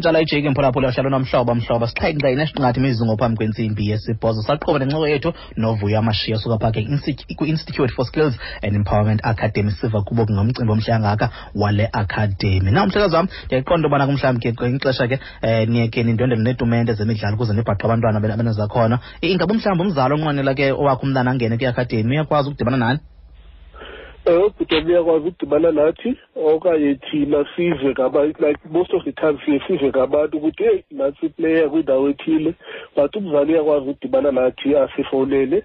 njalo ijeki mphulaphula yahlala nomhlobo mhlobo sixhenxe inesinqathi imizungu phambi kwentsimbi yesibhozo. Saqhuba nencoko yethu novuyo amashiya suka phakhe kwi-institute for skills and empowerment academy. Siva kubo ngomcimbi omhle angaka wale academy. Na umhlekazi wam ndiyayiqonda ubana kumhlawumbi ke ixesha ke um niye ke nindwendele neetumente zemidlalo ukuze nibhaqe abantwana abenazakhona ingabe umhlawumbi umzalo onqwenela ke owakho umntana angene kwi-academy uyakwazi ukudibana nani um ubhuti uyakwazi ukudibana nathi okanye thina sive like most of the time siye sive ngabantu ukuthi heyi nathi player kwindawo ethile. But umzali uyakwazi ukudibana nathi asifowunele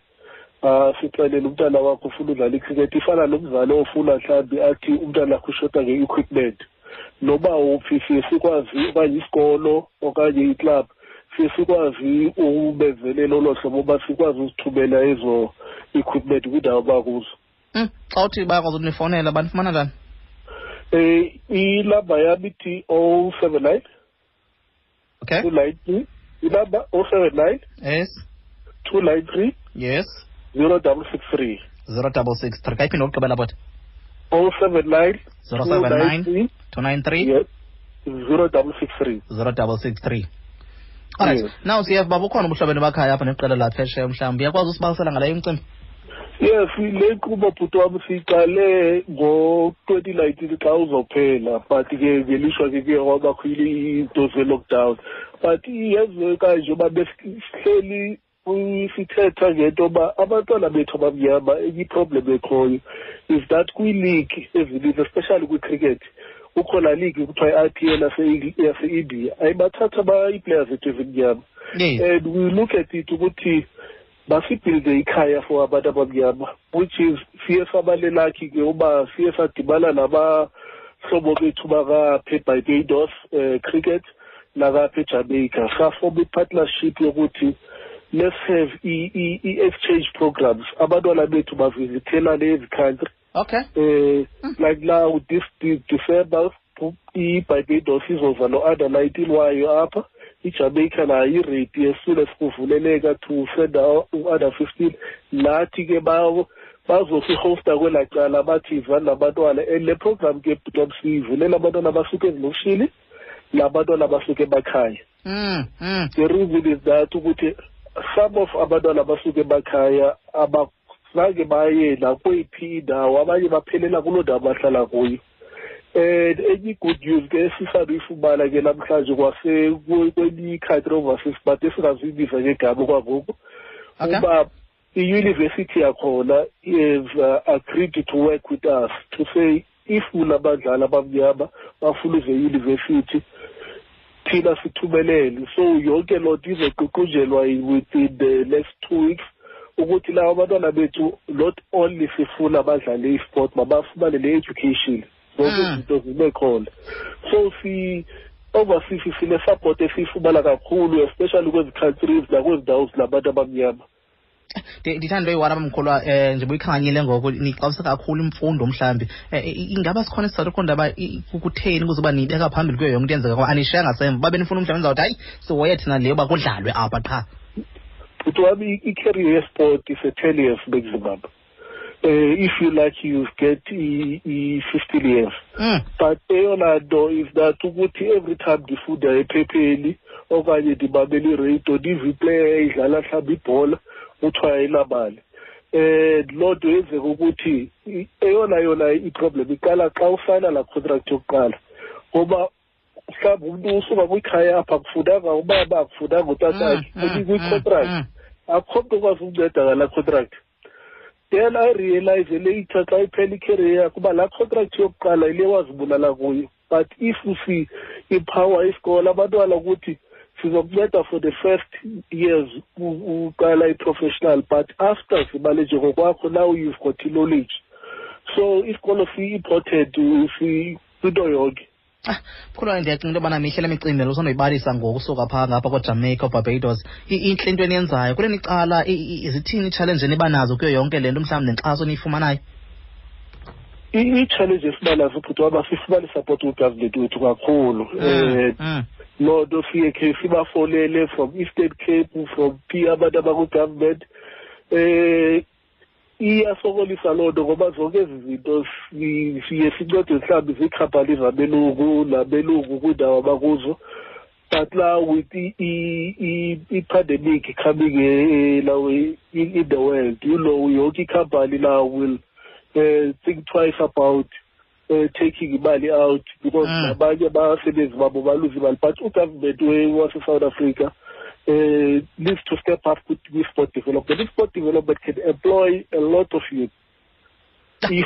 asixelele umntana wakho ufuna udlala icricket. Ifana nomzali ofuna mhlawumbi athi umntana wakho ushota nge-equipment. Noba uphi siye sikwazi okanye isikolo okanye iclub siye sikwazi ubenzelela olo hlobo uba sikwazi uzithumela ezo equipment kwindawo bakuzo Mm, xa uthi bayakwazi banifumana njani? Um ilamba yam ithi o seven nine. Okay. Two nine three. Ilamba o seven nine. Yes. Two nine three. Yes. Zero double six three. Zero double six three. Kayiphinda ukugqibela bot o seven nine. Zero seven nine two nine three. Yes. Zero double six three. Zero double six three. Alright now siyeva baba ukhona ubuhlobeni bakhaya apha neqela laphesheya mhlawumbi. Uyakwazi usibalisela ngaleyo imicimbi yes le nkqubo bhuti wam siyiqale ngo-twenty nineteen xa uzophela but ke ngelishwa ke kuye kwabakho iinto ze-lockdown but yenzeka nje uba besihleli uh, sithetha ngento yoba abantwana bethu abamnyama enye iproblem ekhoyo is that kwiiligi ezininzi especially kwicricket kukho laa league kuthiwa i-i p l yase-india ayibathatha ii-players zethu ezimnyama. Yes. And we look at it ukuthi basibhilde ikhaya for abantu abamnyama which is siye sabalelakhi ke uba siye sadibana nabahlobo bethu bakapha ebarbados um cricket nakapha ejamaica safoma i-partnership yokuthi let's have i-exchange programs abantwana bethu bavizithelane ezi country. Okay. Um like now this de- december i-barbados izoza no-under nineteen wayo apha ijamaica nayo iredi as soon as kuvuleleka to send u-under fifteen. Nathi ke bawo bazosihosta kwelaa cala bathi vani nabantwana and le program ke bhutam siyivulela abantwana abasuke ezilokishini nabantwana abasuke emakhaya mm, mm. the reason is that ukuthi some of abantwana abasuke emakhaya abazange baye nakweyiphi indawo abanye baphelela kuloo ndawo bahlala kuyo and enye i-good news ke esisanduyifumana ke namhlanje kwase kwenye i-country overseas but esingazuyibiza ngegama okwangoku Okay. uba i-university yakhona is uh, agreed to work with us to say if unabadlali abamnyama bafuna uze university thina sithumelele. So yonke loo nto izoququnjelwa within the next two weeks ukuthi lawo abantwana bethu not only sifuna badlale i-sport mabafumane ne-education zonke Mm. izinto zibe khona. So si overseas sine-support esiyifumana kakhulu especially kwezi countries nakwezi ndawo zinabantu abamnyama. Ndithanda into iwara bamkholwa um njengoba uyikhanganyile ngoko nixabise kakhulu imfundo mhlawumbi um ingaba sikhona isizathu khona ndaba kukutheni ukuze uba niyibeka phambili kuyo yonke into yenzeka ngoba anishiya ngasemva uba nifuna umhlawumbi ndizawuthi hayi sihoye thina leyo uba kudlalwe apha qha. Uthi wami i-career ye-sport is a if you like, you get i- i- 15 years. mm. But eyona nto is that ukuthi every time ndifunda ephepheni okanye ndimamela iradio ndive iplayer idlala mhlawumbi ibhola kuthiwa ayinamali and loo nto yenzeka ukuthi i- eyona yona iproblem iqala xa usayina laa contract yokuqala. Ngoba mhlawumbi umntu usuka kwikhaya apha akufundanga ubaba akufundanga utatakhe Mm, mm, kwi-contract. mm, akukho mntu okwazi ukunceda ngalaa contract. Then i realize later xa iphela icareer yakho uba laa contract yokuqala yile wazibulala kuyo. But if usi ipower isikolo abantwana ukuthi sizokunceda for the first years uqala i-professional but after zibale njengokwakho now you've got i-knowledge so isikolo si-important si- kwinto yonke Ah, mkhulwa ndiyacinga into yobana mihle le micimbi usandoyibalisa ngoku usuka phaa ngapha kojamaica barbados I- intle into eniyenzayo. Kule nicala i- i- zithini ii-challenge eniba nazo kuyo yonke le nto mhlawumbi nenkxaso niyifumanayo I- i-challenge esiba nazo bhuti waba sifumane support kwigovernment wethu kakhulu. Um Mm, loo nto siye khe sibafonele from eastern cape from phi abantu abakwi-government um iyasokolisa loo nto ngoba zonke ezi zinto si- siye sincede mhlawumbi ziikhampani zabelungu nabelungu kwiindawo abakuzo but now with i-pandemic coming uh, now in, in the world you know yonke company now will uh, think twice about uh, taking imali out because Mm. nabanye abasebenzi babo baluze imali but ugovernment we- wase-south africa uh, needs to step up with, with sport development. If sport development can employ a lot of youth. If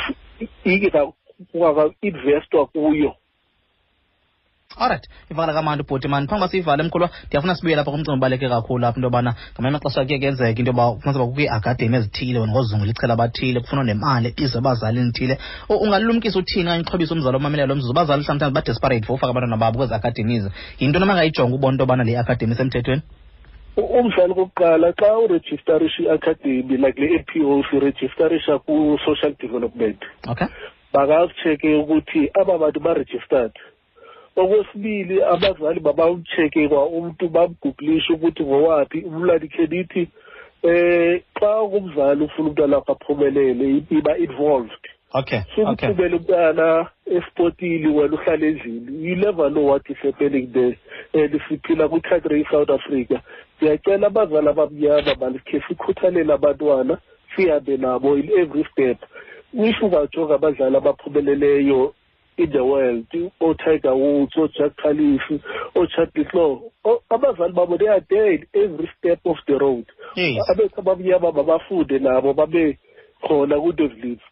ingaka-investwa kuyo. Alright ivakala kamandi bhuti mani. Phambi uba siyivale mkhulwa ndiyafuna sibuye lapha kumcimbi obaluleke kakhulu apha into yobana ngamanye amaxesha kuye kuyenzeka into yoba kufumanisa kukho iiakademi ezithile wena ngozungula ichela abathile kufunwa nemali ize abazali nithile U- ungalumkisa uthini okanye uxhobisa umzali omamelayo lo mzuzu? Abazali sometimes ba-desperate for ufaka abantwana babo kwezi academies. Yinto nomangayijonga ubona into yobana le academy isemthethweni U- umdlali kokuqala xa urejistarisha i-academy like le-a p o sirejistarisha ku-social development. Okay. Bakazi-check-e ukuthi aba bantu ba-registered. Okwesibili abazali babawucheck-e kwa umntu bamguglishe ukuthi ngowaphi umlandi khenithi eh xa kumzali ufuna umntwana wakho aphumelele iba involved. Okay sukuthumela umntana esportini wena uhlala endlini you never know what is happening there. And siphila kwi-country i-south africa. Siyacela abazali abamnyama malikhe sikhuthalele abantwana sihambe nabo in every step. If ungajonga abadlali abaphumeleleyo in the world o-tiger woods o-jack calif o-chadley claw abazali babo they are there in every step of the road. Yes. Abethu abamnyama mabafunde nabo babe khona ku-into ezilinzi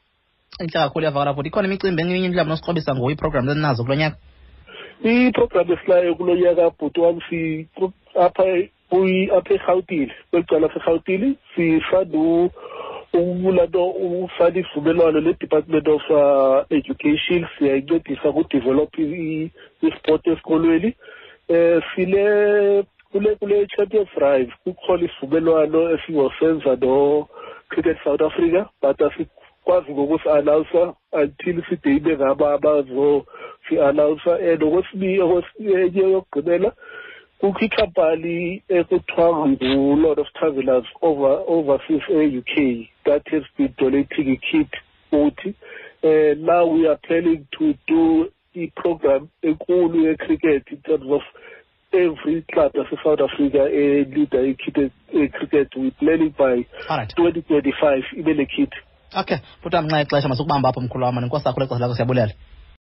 intle kakhulu iyavakala futhi. Ikhona imicimbi eminye mhlawumbi nosikrobisa ngoku iiprogram ezinazo kulo nyaka? Iprogram esilayo kulo nyaka bhuti wami si apha kuyi- apha erhawutini kweli cala serhawutini sisanda ulanto ufana ivumelwano le-department of uh, education siyayincedisa kudevelop i- isport esikolweni. Um sile kule kule champions drive kukhona isivumelwano esingosenza no-cricket south africa but asikwazi ngokusi-announcer until side ibe ngaba abazo si-announcer. And okwesibili enye yokugqibela kukho ikhampani ekuthiwa ngu-lord of travelers over overseas e-u k. That has been donating a-kit futhi and now we are planning to do i-program enkulu ye-cricket in terms of every club yase-south africa elida ikit e-cricket. We planning by alright. 2025 ibe le kit. Okay futhi nxa ixesha masukubamba apho mkhulu wam enkosi kakhulu ixesha lakho siyabulela.